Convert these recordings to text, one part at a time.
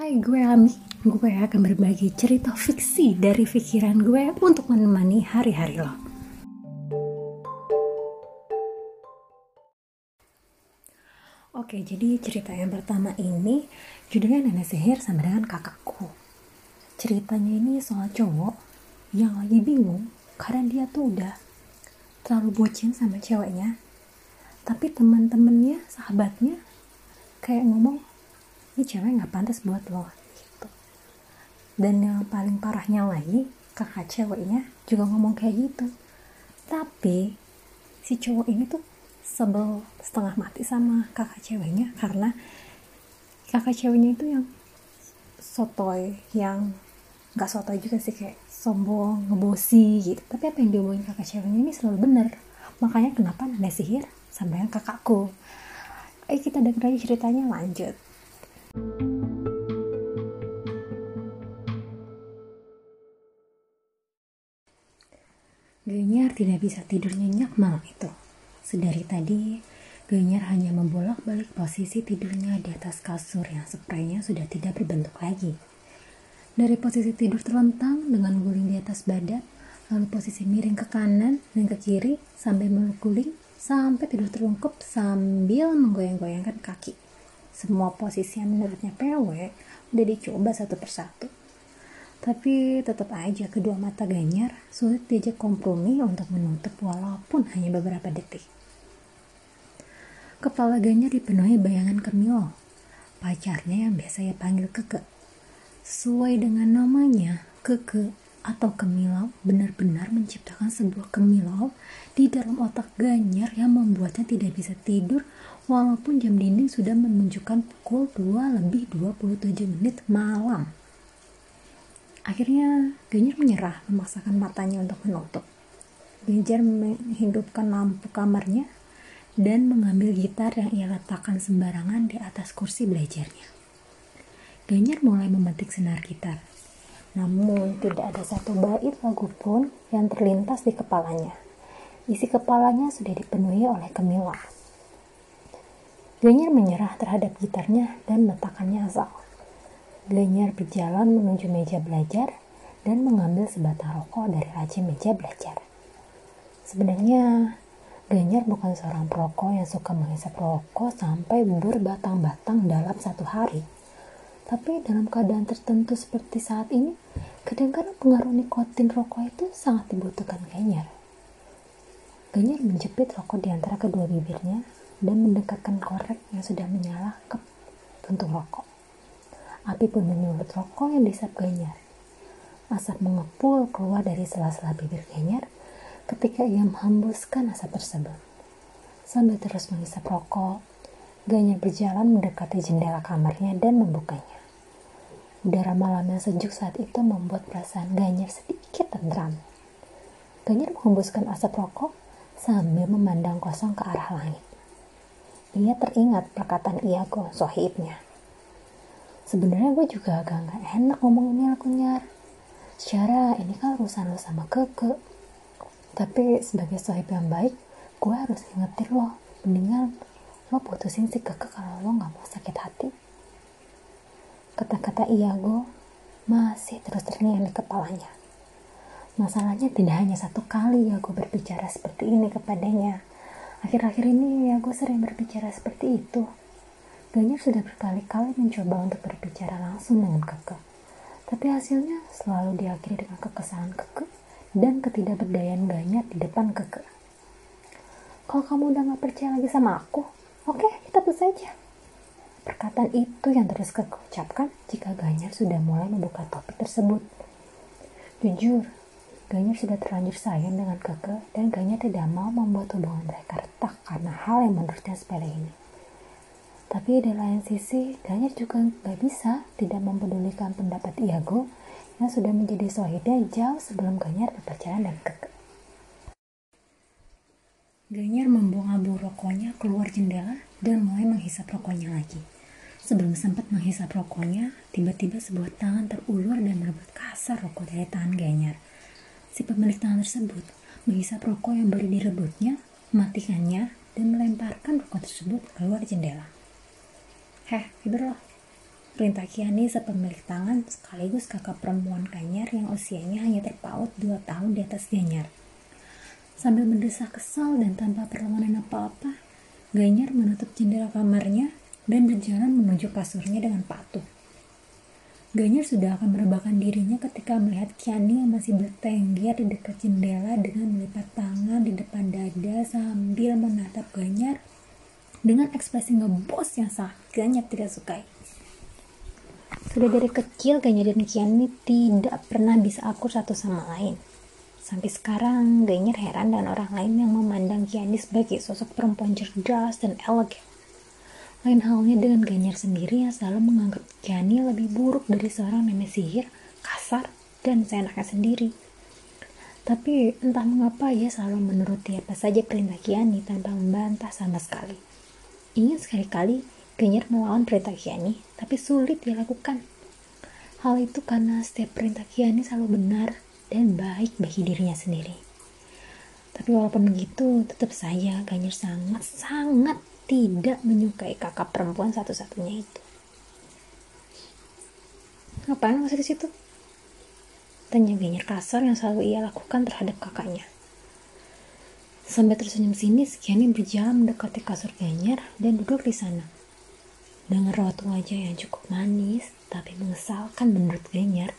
Hai gue Ami, gue akan berbagi cerita fiksi dari pikiran gue untuk menemani hari-hari lo. Oke, jadi cerita yang pertama ini judulnya Nenek Sihir sama dengan kakakku. Ceritanya ini soal cowok yang lagi bingung karena dia tuh udah terlalu bucin sama ceweknya. Tapi teman-temannya, sahabatnya kayak ngomong ini cewek nggak pantas buat lo gitu. Dan yang paling parahnya lagi kakak ceweknya juga ngomong kayak gitu. Tapi si cowok ini tuh sebel setengah mati sama kakak ceweknya karena kakak ceweknya itu yang sotoy yang nggak sotoy juga sih kayak sombong ngebosi gitu. Tapi apa yang diomongin kakak ceweknya ini selalu bener makanya kenapa nanda sihir sama yang kakakku? Ayo kita dengar aja ceritanya lanjut Ganyar tidak bisa tidur nyenyak malam itu. Sedari tadi, Ganyar hanya membolak-balik posisi tidurnya di atas kasur yang spraynya sudah tidak berbentuk lagi. Dari posisi tidur terlentang dengan guling di atas badan, lalu posisi miring ke kanan dan ke kiri sampai mengguling sampai tidur terlungkup sambil menggoyang-goyangkan kaki. Semua posisi yang menurutnya PW udah dicoba satu persatu. Tapi tetap aja kedua mata Ganyar sulit diajak kompromi untuk menutup walaupun hanya beberapa detik. Kepala Ganyar dipenuhi bayangan Kemilo, pacarnya yang biasa ia panggil Keke. Sesuai dengan namanya, Keke atau Kemilau benar-benar menciptakan sebuah kemilau di dalam otak Ganyar yang membuatnya tidak bisa tidur walaupun jam dinding sudah menunjukkan pukul 2 lebih 27 menit malam. Akhirnya Ganjar menyerah memaksakan matanya untuk menutup. Ganjar menghidupkan lampu kamarnya dan mengambil gitar yang ia letakkan sembarangan di atas kursi belajarnya. Ganjar mulai memetik senar gitar. Namun tidak ada satu bait lagu pun yang terlintas di kepalanya. Isi kepalanya sudah dipenuhi oleh kemilau. Ganjar menyerah terhadap gitarnya dan meletakkannya asal. Ganjar berjalan menuju meja belajar dan mengambil sebatang rokok dari laci meja belajar. Sebenarnya, Ganjar bukan seorang perokok yang suka menghisap rokok sampai berbatang-batang dalam satu hari. Tapi dalam keadaan tertentu seperti saat ini, kadang-kadang pengaruh nikotin rokok itu sangat dibutuhkan Ganjar. Ganjar menjepit rokok di antara kedua bibirnya dan mendekatkan korek yang sudah menyala ke puntung rokok. Api pun menyulut rokok yang disap Ganyar. Asap mengepul keluar dari sela-sela bibir Ganyar ketika ia menghembuskan asap tersebut. Sambil terus menghisap rokok, Ganyar berjalan mendekati jendela kamarnya dan membukanya. Udara malam yang sejuk saat itu membuat perasaan Ganyar sedikit tentram. Ganyar menghembuskan asap rokok sambil memandang kosong ke arah langit. Ia teringat perkataan Iago, sohibnya. Sebenarnya gue juga agak gak enak ngomong ini lakunya. Secara ini kan urusan lo sama keke. Tapi sebagai sohib yang baik, gue harus ingetin lo. Mendingan lo putusin si keke kalau lo gak mau sakit hati. Kata-kata Iago masih terus terngiang di kepalanya. Masalahnya tidak hanya satu kali Iago berbicara seperti ini kepadanya. Akhir-akhir ini Iago sering berbicara seperti itu. Ganjar sudah berkali-kali mencoba untuk berbicara langsung dengan Keke. Tapi hasilnya selalu diakhiri dengan kekesalan Keke dan ketidakberdayaan Ganjar di depan Keke. Kalau kamu udah gak percaya lagi sama aku, oke okay, kita putus saja. Perkataan itu yang terus Keke ucapkan jika Ganjar sudah mulai membuka topik tersebut. Jujur, Ganjar sudah terlanjur sayang dengan Keke dan Ganjar tidak mau membuat hubungan mereka retak karena hal yang menurutnya sepele ini. Tapi di lain sisi, Ganjar juga gak bisa tidak mempedulikan pendapat Iago yang sudah menjadi sohibnya jauh sebelum Ganjar berpacaran dan Keke. Ganjar membuang abu rokoknya keluar jendela dan mulai menghisap rokoknya lagi. Sebelum sempat menghisap rokoknya, tiba-tiba sebuah tangan terulur dan merebut kasar rokok dari tangan Ganjar. Si pemilik tangan tersebut menghisap rokok yang baru direbutnya, mematikannya, dan melemparkan rokok tersebut keluar jendela. Heh, loh. perintah Kiani sepemilik tangan sekaligus kakak perempuan Ganyar yang usianya hanya terpaut dua tahun di atas Ganyar. Sambil mendesak kesal dan tanpa perlawanan apa-apa, Ganyar menutup jendela kamarnya dan berjalan menuju kasurnya dengan patuh. Ganyar sudah akan merebahkan dirinya ketika melihat Kiani yang masih bertengger di dekat jendela dengan melipat tangan di depan dada sambil menatap Ganyar dengan ekspresi ngebos yang sangat Ganyar tidak sukai. Sudah dari kecil Ganyar dan Kiani tidak pernah bisa akur satu sama lain. Sampai sekarang Ganyar heran dan orang lain yang memandang Kiani sebagai sosok perempuan cerdas dan elegan. Lain halnya dengan Ganjar sendiri yang selalu menganggap Kiani lebih buruk dari seorang nenek sihir, kasar, dan seenaknya sendiri. Tapi entah mengapa ia selalu menuruti apa saja perintah Kiani tanpa membantah sama sekali. Ingin sekali-kali Ganjar melawan perintah Kiani, tapi sulit dilakukan. Hal itu karena setiap perintah Kiani selalu benar dan baik bagi dirinya sendiri. Tapi walaupun begitu, tetap saja Ganjar sangat-sangat tidak menyukai kakak perempuan satu-satunya itu. Ngapain masih di situ? Tanya Genyer kasar yang selalu ia lakukan terhadap kakaknya. Sampai tersenyum sinis, Kiani berjalan mendekati kasur Genyer dan duduk di sana. Dengan raut wajah yang cukup manis, tapi mengesalkan menurut Genyer,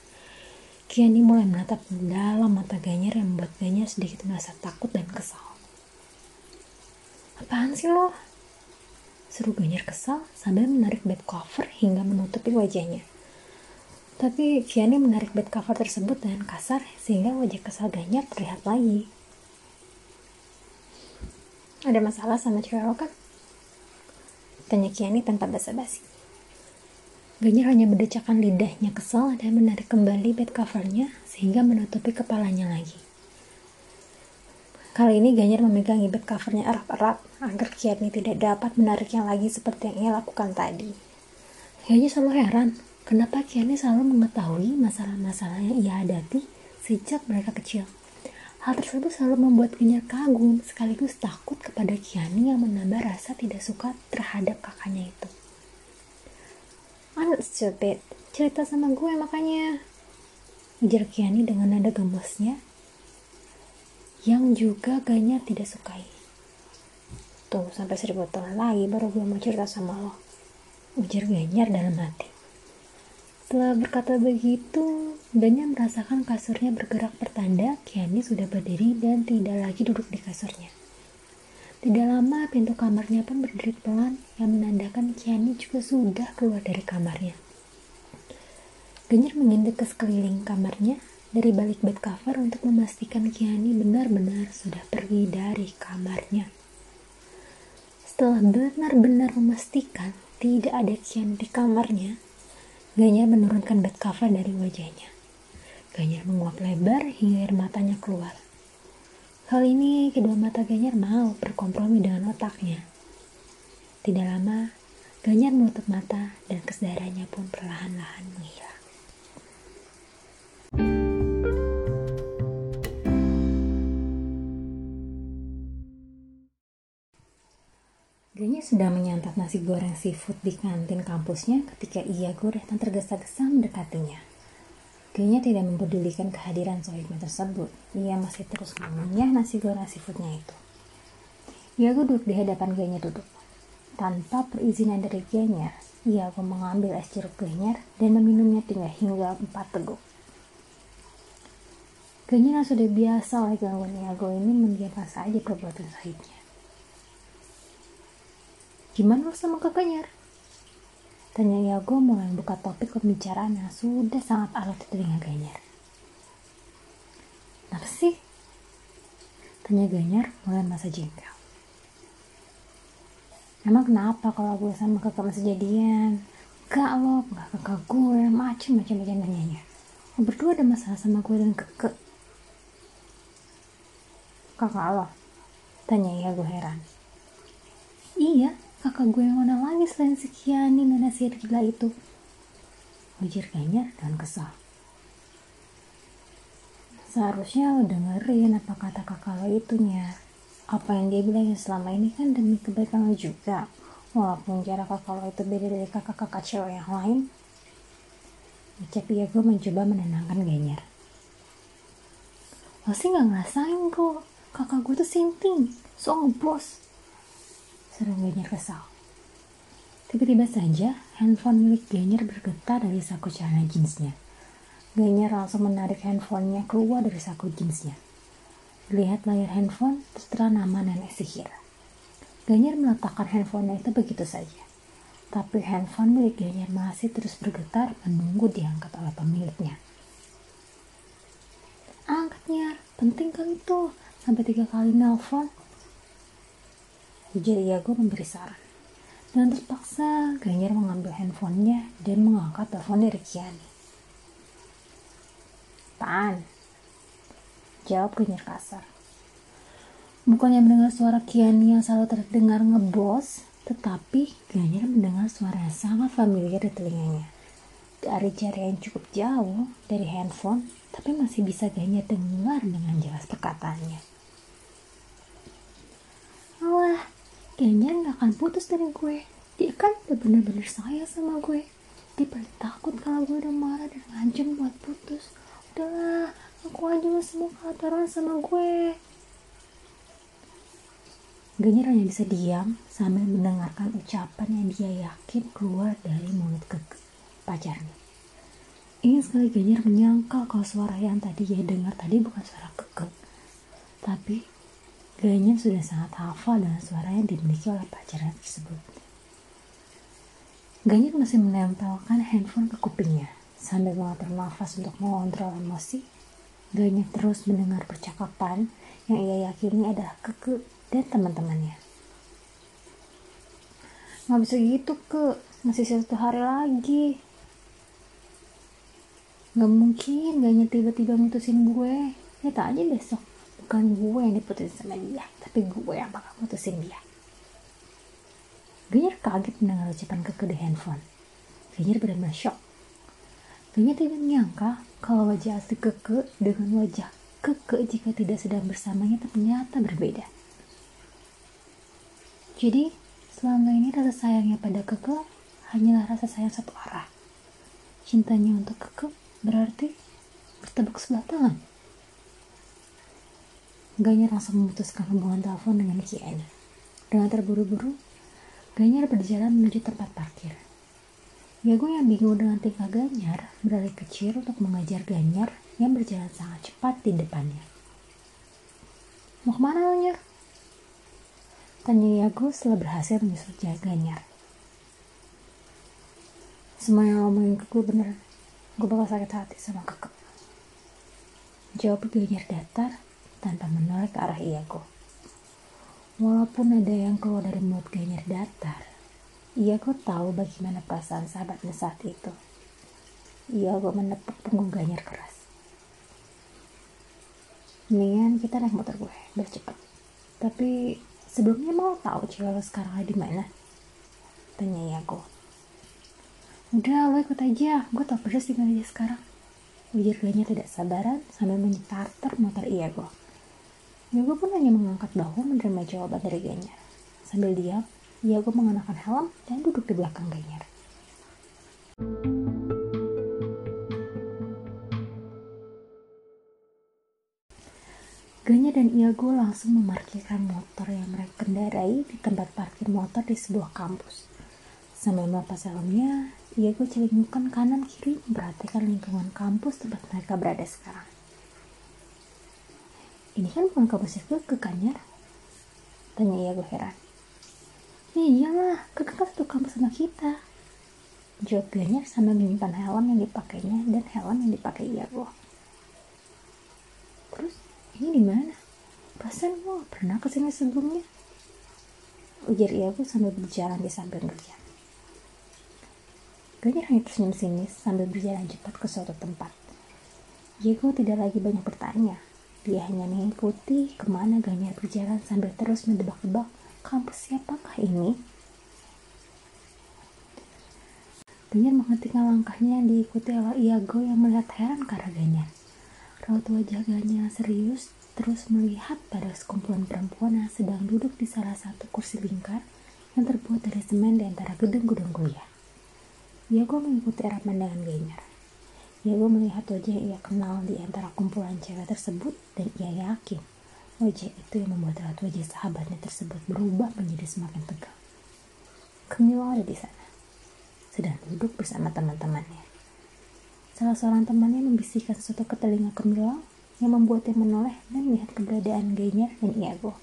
Kiani mulai menatap dalam mata Ganyer yang membuat Ganyer sedikit merasa takut dan kesal. Apaan sih lo? Seru Ganyer kesal sambil menarik bed cover hingga menutupi wajahnya. Tapi Kiani menarik bed cover tersebut dengan kasar sehingga wajah kesal Ganyer terlihat lagi. Ada masalah sama lo kan? Tanya Kiani tanpa basa-basi. Ganyer hanya berdecakkan lidahnya kesal dan menarik kembali bed covernya sehingga menutupi kepalanya lagi. Kali ini Ganyer memegang bed covernya erat-erat agar Kiani tidak dapat menariknya lagi seperti yang ia lakukan tadi. Kayaknya selalu heran, kenapa Kiani selalu mengetahui masalah-masalah yang ia hadapi sejak mereka kecil. Hal tersebut selalu membuat Ganyer kagum sekaligus takut kepada Kiani yang menambah rasa tidak suka terhadap kakaknya itu. I'm stupid, cerita sama gue makanya. Ujar Kiani dengan nada gemesnya yang juga Ganya tidak sukai. Tuh, sampai seribu tahun lagi baru gue mau cerita sama lo. Ujar Ganyar dalam hati. Setelah berkata begitu, Ganyar merasakan kasurnya bergerak pertanda Kiani sudah berdiri dan tidak lagi duduk di kasurnya. Tidak lama pintu kamarnya pun berdiri pelan yang menandakan Kiani juga sudah keluar dari kamarnya. Ganyar mengintip ke sekeliling kamarnya dari balik bed cover untuk memastikan Kiani benar-benar sudah pergi dari kamarnya. Setelah benar-benar memastikan tidak ada Kiani di kamarnya, Ganyar menurunkan bed cover dari wajahnya. Ganyar menguap lebar hingga air matanya keluar. Kali ini kedua mata Ganyar mau berkompromi dengan otaknya. Tidak lama, Ganyar menutup mata dan kesadarannya pun perlahan-lahan menghilang. Sedang menyantap nasi goreng seafood di kantin kampusnya ketika ia datang tergesa-gesa mendekatinya. Ganya tidak mempedulikan kehadiran sohibnya tersebut. Ia masih terus mengunyah nasi goreng seafoodnya itu. Iago duduk di hadapan Ganya duduk. Tanpa perizinan dari Ganya, Iago mengambil es jeruk Ganyar dan meminumnya tiga hingga empat teguk. Ganya sudah biasa oleh gangguan Iago ini mendiamkan saja perbuatan sahibnya. Gimana lo sama kakaknya? Tanya Yago mulai buka topik pembicaraan yang sudah sangat alot di telinga Ganyar. Kenapa sih? Tanya Ganyar mulai masa jengkel. Emang kenapa kalau gue sama kakak masih jadian? Gak lo, gak kakak gue, macem-macem macam nanyanya. Lo berdua ada masalah sama gue dan kakak. Kakak lo? Tanya Yago heran. Iya, kakak gue yang mana lagi selain si Kiani nenek sihir gila itu. Ujar Ganyar dengan kesal. Seharusnya lo dengerin apa kata kakak lo itunya. Apa yang dia bilang selama ini kan demi kebaikan lo juga. Walaupun cara kakak lo itu beda dari kakak-kakak cewek yang lain. Ucap Iago mencoba menenangkan Ganyer. Lo sih gak ngerasain kok, kakak gue tuh sinting, so ngebos. Seru Ganyer kesal. Tiba-tiba saja, handphone milik Ganyer bergetar dari saku celana jeansnya. Ganyer langsung menarik handphonenya keluar dari saku jeansnya. Lihat layar handphone, tertera nama nenek sihir. Ganyer meletakkan handphonenya itu begitu saja. Tapi handphone milik Ganyer masih terus bergetar menunggu diangkat oleh pemiliknya. Angkatnya, penting kali tuh. Sampai tiga kali nelpon. Ujar Iago memberi saran. Dan terpaksa Ganyer mengambil handphonenya dan mengangkat telepon dari Kiani. Pan, jawab Ganyer kasar. Bukannya mendengar suara Kiani yang selalu terdengar ngebos, tetapi Ganyer mendengar suara yang sangat familiar di telinganya. Dari jarak yang cukup jauh dari handphone, tapi masih bisa Ganyer dengar dengan jelas perkataannya. Alah, Ganyer gak akan putus dari gue. Dia kan udah bener-bener sayang sama gue. Dia paling takut kalau gue udah marah dan ngancem buat putus. Udahlah, aku aja semua kelaparan sama gue. Ganyer hanya bisa diam sambil mendengarkan ucapan yang dia yakin keluar dari mulut ke pacarnya. Ingin sekali Ganyer menyangkal kalau suara yang tadi dia dengar tadi bukan suara keke. Tapi Ganyer sudah sangat hafal dengan suara yang dimiliki oleh pacarnya tersebut. Ganyer masih menempelkan handphone ke kupingnya sambil mengatur nafas untuk mengontrol emosi. Ganyer terus mendengar percakapan yang ia yakini adalah keke dan teman-temannya. Nggak bisa gitu ke, masih satu hari lagi. Nggak mungkin gaknya tiba-tiba mutusin gue. Lihat aja besok. Bukan gue yang diputusin sama dia, tapi gue yang bakal mutusin dia. Ganyer kaget mendengar ucapan keke di handphone. Ganyer benar-benar shock. Ganyer tidak menyangka kalau wajah asli keke dengan wajah keke jika tidak sedang bersamanya ternyata berbeda. Jadi, selama ini rasa sayangnya pada Keke hanyalah rasa sayang satu arah. Cintanya untuk Keke berarti bertepuk sebelah tangan. Ganyer langsung memutuskan hubungan telepon dengan Kiani. Dengan terburu-buru, Ganyer berjalan menuju tempat parkir. Yago yang bingung dengan tingkah Ganyar beralih kecil untuk mengajar Ganyar yang berjalan sangat cepat di depannya. Mau ke mana lo, Nyer? Tanya Yago setelah berhasil menyusul Ganyar. Semua yang ngomongin ke gue bener. Gue bakal sakit hati sama kakak. Jawab Ganyar datar tanpa menoleh ke arah Iago. Walaupun ada yang keluar dari mulut Ganyar datar, Iago tahu bagaimana perasaan sahabatnya saat itu. Iago menepuk punggung Ganyar keras. Mendingan kita naik motor gue, biar cepet. Tapi Sebelumnya mau tahu cewek lo sekarang ada di mana? Tanya Yago. Udah, lo ikut aja. Gue tau persis di mana dia sekarang. Ujar tidak sabaran sambil menyetarter motor Iago. Iago pun hanya mengangkat bahu menerima jawaban dari Ganya. Sambil diam, Iago mengenakan helm dan duduk di belakang Ganyar. Ganya dan Iago langsung memarkirkan motor yang mereka kendarai di tempat parkir motor di sebuah kampus. Sambil melepas helmnya, Iago celingukan kanan kiri memperhatikan lingkungan kampus tempat mereka berada sekarang. Ini kan bukan kampus ke Kanyar? Tanya Iago heran. Ya iyalah, Keke kan satu kampus sama kita. Jawab Ganyar sambil menyimpan helm yang dipakainya dan helm yang dipakai Iago. Terus ini di mana? Perasaan gue pernah ke sini sebelumnya. Ujar Iago sambil berjalan di samping kerja. Ganyer hanya tersenyum sinis sambil berjalan cepat ke suatu tempat. Diego tidak lagi banyak bertanya. Dia hanya mengikuti ke mana Ganyer berjalan sambil terus mendebak-debak kampus siapakah ini. Ganyer menghentikan langkahnya diikuti oleh Iago yang melihat heran ke arah. Raut wajah Ganya serius terus melihat pada sekumpulan perempuan yang sedang duduk di salah satu kursi lingkar yang terbuat dari semen di antara gedung-gedung kuliah. Iago mengikuti arah pandangan Ganyar. Diego melihat wajah yang ia kenal di antara kumpulan cewek tersebut dan ia yakin wajah itu yang membuat raut wajah sahabatnya tersebut berubah menjadi semakin tegang. Camilo ada di sana, sedang duduk bersama teman-temannya. Salah seorang temannya membisikkan sesuatu ke telinga Camilo yang membuatnya menoleh dan melihat keberadaan Gainer dan Iago.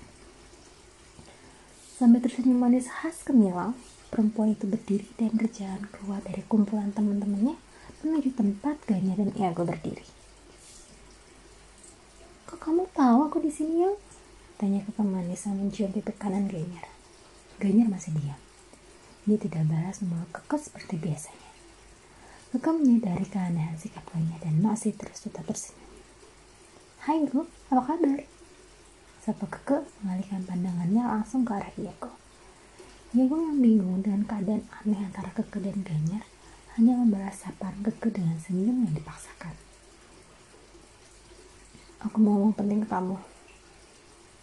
Sambil tersenyum manis khas Camilo, perempuan itu berdiri dan berjalan keluar dari kumpulan teman-temannya menuju tempat Ganya dan Iago berdiri. Kok kamu tahu aku di sini ya? Tanya kakak manis yang mencium pipi kanan Ganyar. Ganyar masih diam. Dia tidak balas memeluk kekeh seperti biasanya. Kekeh menyadari keanehan sikap Ganyar dan masih terus tetap tersenyum. Hai Go, apa kabar? Sapa keke mengalihkan pandangannya langsung ke arah Iago. Iago yang bingung dengan keadaan aneh antara keke dan Ganyar hanya membalas sapaan keke dengan senyum yang dipaksakan. Aku mau ngomong penting ke kamu.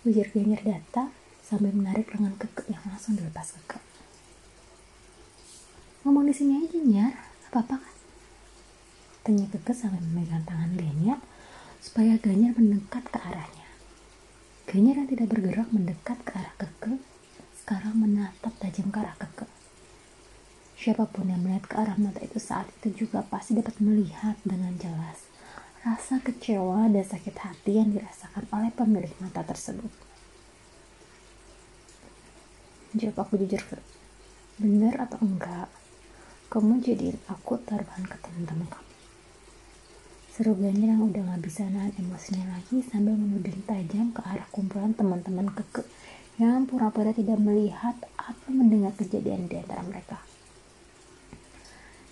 Ujar Ganyer data sambil menarik lengan keke yang langsung dilepas keke. Ngomong di sini aja, Nyar. Apa-apa kan? Tanya keke sambil memegang tangan Ganyer supaya Ganyer mendekat ke arahnya. Ganyer yang tidak bergerak mendekat ke arah keke sekarang menatap tajam ke arah keke. Siapa pun yang melihat ke arah mata itu saat itu juga pasti dapat melihat dengan jelas rasa kecewa dan sakit hati yang dirasakan oleh pemilik mata tersebut. Jawab aku jujur, benar atau enggak, kamu jadiin aku taruhan ke teman-teman kamu. Seru yang udah gak bisa nahan emosinya lagi sambil menuding tajam ke arah kumpulan teman-teman keke yang pura-pura tidak melihat atau mendengar kejadian di antara mereka.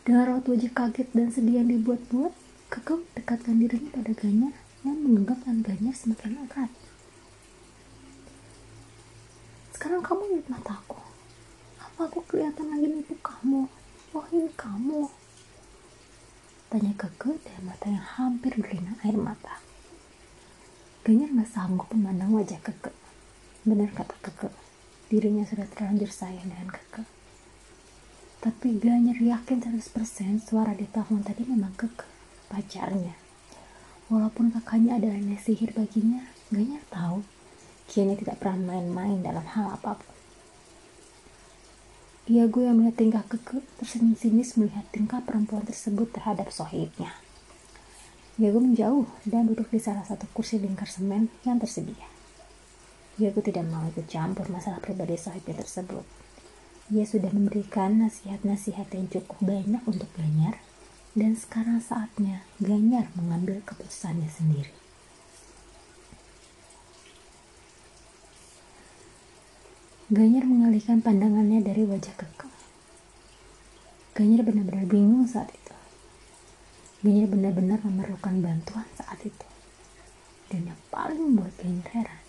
Dengan raut wajah kaget dan sedih yang dibuat-buat, Kakak dekatkan dirinya pada Ganyar yang menggenggam tangan semakin erat. Sekarang kamu lihat mataku. Apa aku kelihatan lagi nipu kamu? Oh ini kamu. Tanya Keke dengan mata yang hampir berlinang air mata. Ganyar gak sanggup memandang wajah Keke. Benar kata Keke, dirinya sudah terlanjur sayang dengan Keke. Tapi Ganyer yakin 100% suara di telepon tadi memang keke pacarnya. Walaupun kakaknya adalah nenek sihir baginya, Ganyer tahu Kiani tidak pernah main-main dalam hal apa pun. Iago yang melihat tingkah keke tersenyum sinis melihat tingkah perempuan tersebut terhadap sohibnya. Iago menjauh dan duduk di salah satu kursi lingkar semen yang tersedia. Iago tidak mau ikut campur masalah pribadi sohibnya tersebut ia sudah memberikan nasihat-nasihat yang cukup banyak untuk Ganyar dan sekarang saatnya Ganyar mengambil keputusannya sendiri. Ganyar mengalihkan pandangannya dari wajah kekal. Ganyar benar-benar bingung saat itu. Ganyar benar-benar memerlukan bantuan saat itu. Dan yang paling membuat Ganyar heran,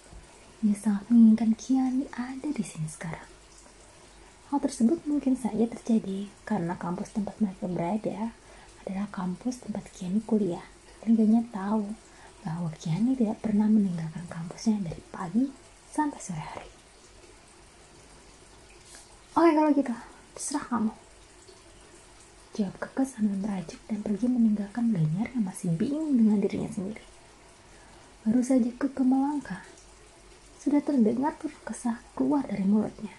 ia sangat menginginkan Kiani ada di sini sekarang. Hal tersebut mungkin saja terjadi karena kampus tempat mereka berada adalah kampus tempat Kiani kuliah. Dan tahu bahwa Kiani tidak pernah meninggalkan kampusnya dari pagi sampai sore hari. Oke kalau gitu, terserah kamu. Jawab Keke sambil merajuk dan pergi meninggalkan Ganyar yang masih bingung dengan dirinya sendiri. Baru saja Keke melangkah, sudah terdengar tuh kesah keluar dari mulutnya.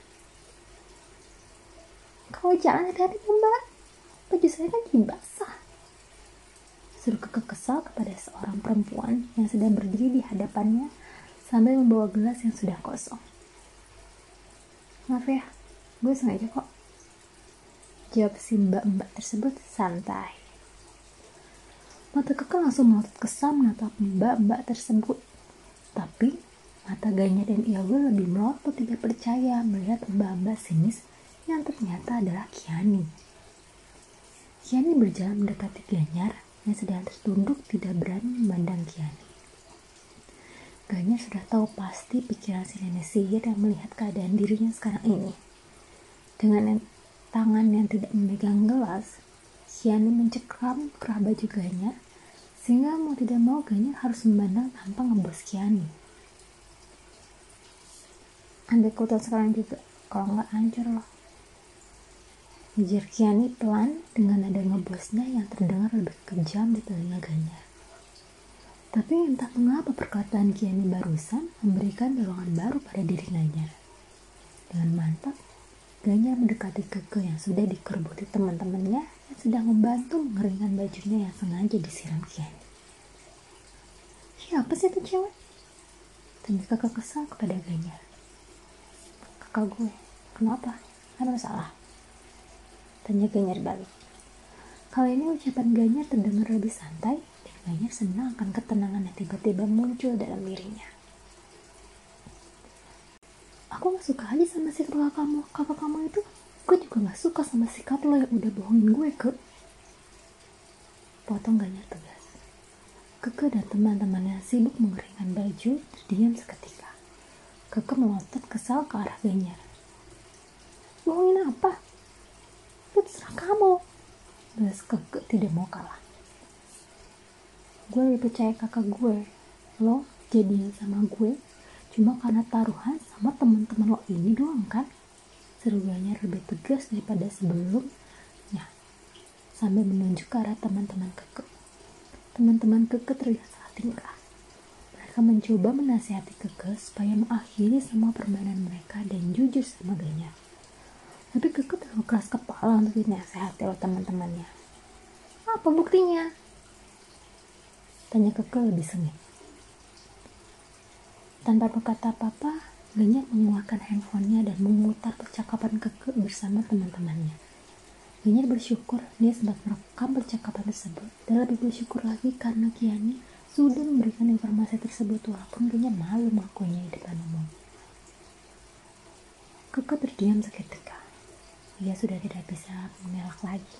Kalau jalan hati-hati mbak. Baju saya kan jadi basah. Seru keke kesal kepada seorang perempuan yang sedang berdiri di hadapannya sambil membawa gelas yang sudah kosong. Maaf ya, gue sengaja kok. Jawab si mbak-mbak tersebut santai. Mata keke langsung melotot kesal menatap mbak-mbak tersebut. Tapi mata Ganya dan Iago lebih melotot tidak percaya melihat mbak-mbak sinis yang ternyata adalah Kiani. Kiani berjalan mendekati Ganyar yang sedang tertunduk tidak berani memandang Kiani. Ganyar sudah tahu pasti pikiran si nenek sihir yang melihat keadaan dirinya sekarang ini. Dengan tangan yang tidak memegang gelas, Kiani mencekram kerah baju Ganyar sehingga mau tidak mau Ganyar harus memandang tanpa ngebos Kiani. Ambil kutan sekarang juga, kalau nggak hancur loh. Ujar Kiani pelan dengan nada ngebosnya yang terdengar lebih kejam di telinga Ganyar. Tapi entah mengapa perkataan Kiani barusan memberikan dorongan baru pada diri Ganyar. Dengan mantap, Ganyar mendekati Keke yang sudah dikerbuti teman-temannya yang sedang membantu mengeringkan bajunya yang sengaja disiram Kiani. Siapa sih itu cewek? Tanya kakak kesal kepada Ganyar. Kakak gue, kenapa? Ada masalah? Tanya Ganyar balik. Kali ini ucapan Ganyar terdengar lebih santai dan Ganyar senang akan ketenangan yang tiba-tiba muncul dalam dirinya. Aku gak suka aja sama sikap kakak kamu. Kakak kamu itu, gue juga gak suka sama sikap lo yang udah bohongin gue ke. Potong Ganyar tegas. Keke dan teman-temannya sibuk mengeringkan baju terdiam seketika. Keke melotot kesal ke arah Ganyar. Bohongin apa? Itu terserah kamu. Balas keke tidak mau kalah. Gue lebih percaya kakak gue. Lo jadian sama gue cuma karena taruhan sama teman-teman lo ini doang kan? Seruannya lebih tegas daripada sebelumnya sambil menunjuk ke arah teman-teman keke teman-teman keke terlihat salah tingkah mereka mencoba menasihati keke supaya mengakhiri semua permainan mereka dan jujur sama Ganyar tapi Keke terlalu keras kepala untuk dinasehati oleh teman-temannya. Apa buktinya? Tanya Keke lebih sengit. Tanpa berkata apa-apa, Ganya mengeluarkan handphonenya dan memutar percakapan Keke bersama teman-temannya. Ganya bersyukur dia sempat merekam percakapan tersebut dan lebih bersyukur lagi karena Kiani sudah memberikan informasi tersebut walaupun Ganya malu mengakuinya di depan umum. Keke terdiam seketika ia sudah tidak bisa mengelak lagi.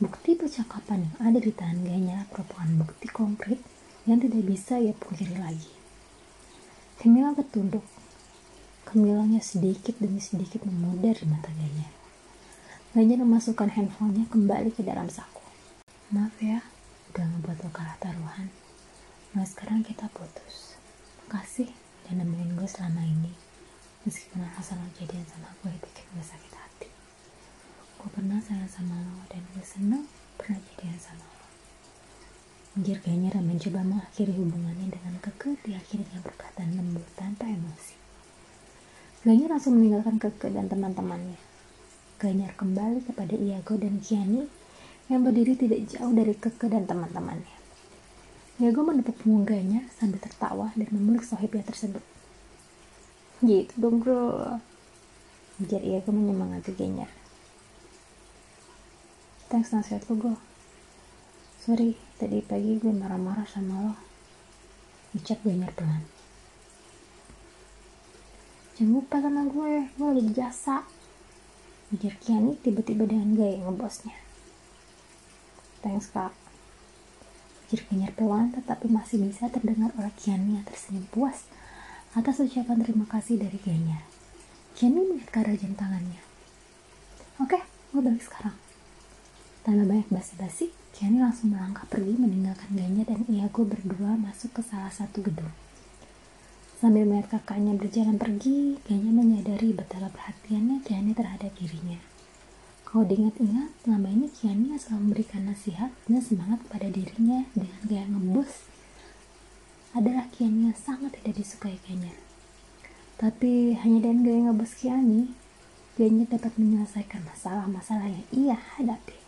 Bukti percakapan yang ada di tangganya merupakan bukti konkret yang tidak bisa ia pungkiri lagi. Camilla tertunduk. Kemilangnya sedikit demi sedikit memudar di mata Ganya. Ganya memasukkan handphonenya kembali ke dalam saku. Maaf ya, udah ngebuat lo kalah taruhan. Nah sekarang kita putus. Makasih udah nemenin gue selama ini. Meskipun alasan lo jadian sama gue bikin gue sakit hati. Gue pernah sayang sama lo dan gue seneng pernah jadian sama lo. Anjir kayaknya Ram mencoba mengakhiri hubungannya dengan Keke diakhiri dengan perkataan lembut tanpa emosi. Ganyar langsung meninggalkan Keke dan teman-temannya. Ganyar kembali kepada Iago dan Kiani yang berdiri tidak jauh dari Keke dan teman-temannya. Iago menepuk punggung Ganyar sambil tertawa dan memeluk sohibnya tersebut gitu dong bro. Biar ia ke menyemangati kayaknya thanks nasihat lo gue sorry tadi pagi gue marah-marah sama lo. Ucap gue pelan. Jangan lupa sama gue gue lagi jasa. Ujar Kiani tiba-tiba dengan gaya ngebosnya thanks kak. Ujar pelan tetapi masih bisa terdengar oleh Kiani yang tersenyum puas atas ucapan terima kasih dari Genya. Jenny melihat ke arah jam tangannya. Oke, gue balik sekarang. Tanpa banyak basi-basi, Jenny langsung melangkah pergi meninggalkan Genya dan Iago berdua masuk ke salah satu gedung. Sambil melihat kakaknya berjalan pergi, Genya menyadari betapa perhatiannya Kiani terhadap dirinya. Kalau diingat-ingat, selama ini Kiani selalu memberikan nasihat dan semangat kepada dirinya dengan gaya ngebus adalah yang sangat tidak disukai Kenya. Tapi hanya dengan gaya ngebos Kiani, Ganya dapat menyelesaikan masalah-masalah yang ia hadapi.